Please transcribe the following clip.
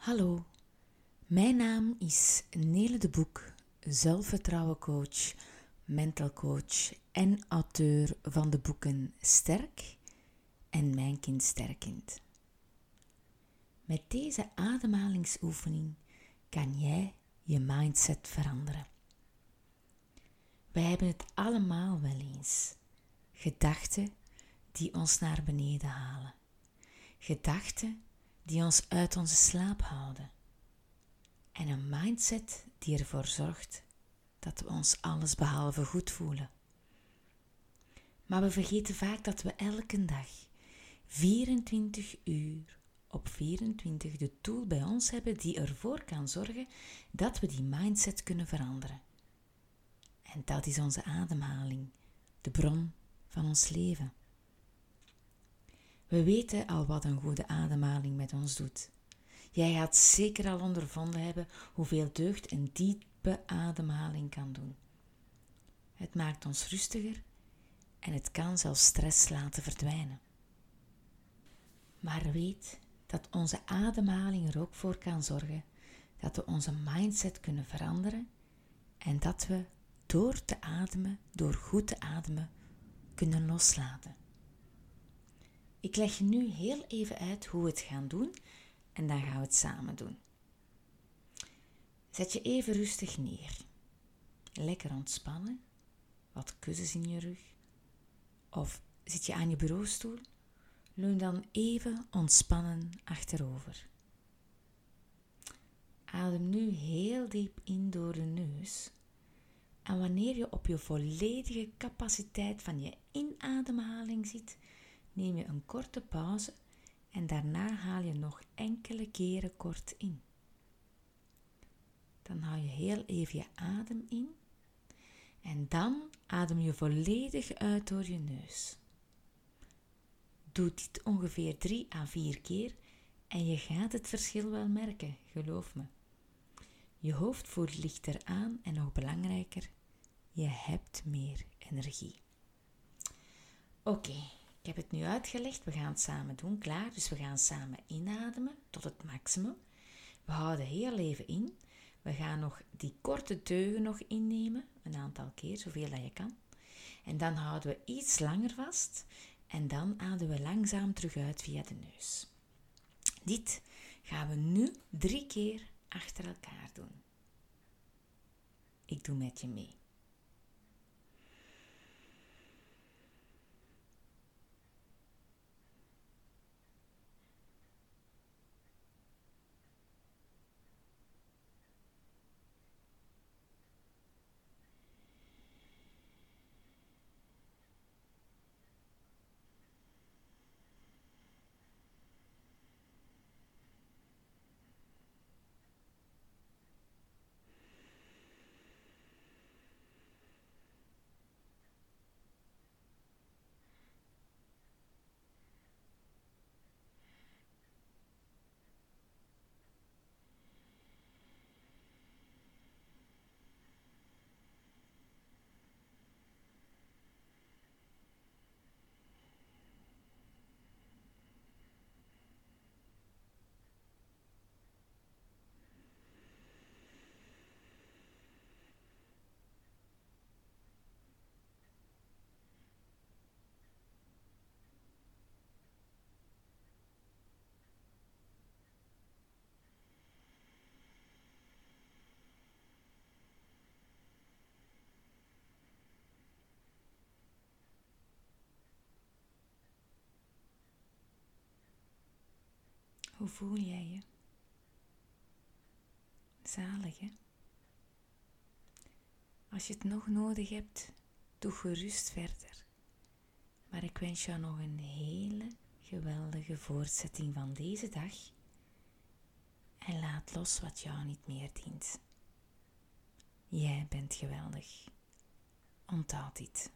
Hallo, mijn naam is Nele de Boek, zelfvertrouwencoach, mental coach en auteur van de boeken Sterk en Mijn kind sterkend. Met deze ademhalingsoefening kan jij je mindset veranderen. Wij hebben het allemaal wel eens. Gedachten die ons naar beneden halen. Gedachten die ons uit onze slaap houden. En een mindset die ervoor zorgt dat we ons alles behalve goed voelen. Maar we vergeten vaak dat we elke dag 24 uur op 24 de tool bij ons hebben die ervoor kan zorgen dat we die mindset kunnen veranderen. En dat is onze ademhaling, de bron van ons leven. We weten al wat een goede ademhaling met ons doet. Jij gaat zeker al ondervonden hebben hoeveel deugd een diepe ademhaling kan doen. Het maakt ons rustiger en het kan zelfs stress laten verdwijnen. Maar weet dat onze ademhaling er ook voor kan zorgen dat we onze mindset kunnen veranderen en dat we door te ademen, door goed te ademen, kunnen loslaten. Ik leg je nu heel even uit hoe we het gaan doen en dan gaan we het samen doen. Zet je even rustig neer. Lekker ontspannen. Wat kussens in je rug. Of zit je aan je bureaustoel? Leun dan even ontspannen achterover. Adem nu heel diep in door de neus. En wanneer je op je volledige capaciteit van je inademhaling zit, neem je een korte pauze en daarna haal je nog enkele keren kort in. Dan hou je heel even je adem in en dan adem je volledig uit door je neus. Doe dit ongeveer 3 à 4 keer en je gaat het verschil wel merken, geloof me. Je hoofd voelt lichter aan en nog belangrijker, je hebt meer energie. Oké, ik heb het nu uitgelegd. We gaan het samen doen. Klaar? Dus we gaan samen inademen tot het maximum. We houden heel even in. We gaan nog die korte teugen nog innemen. Een aantal keer, zoveel dat je kan. En dan houden we iets langer vast. En dan ademen we langzaam terug uit via de neus. Dit gaan we nu drie keer achter elkaar doen. Ik doe met je mee. Hoe voel jij je? Zalig, hè? Als je het nog nodig hebt, doe gerust verder. Maar ik wens jou nog een hele geweldige voortzetting van deze dag. En laat los wat jou niet meer dient. Jij bent geweldig. Onthoud dit.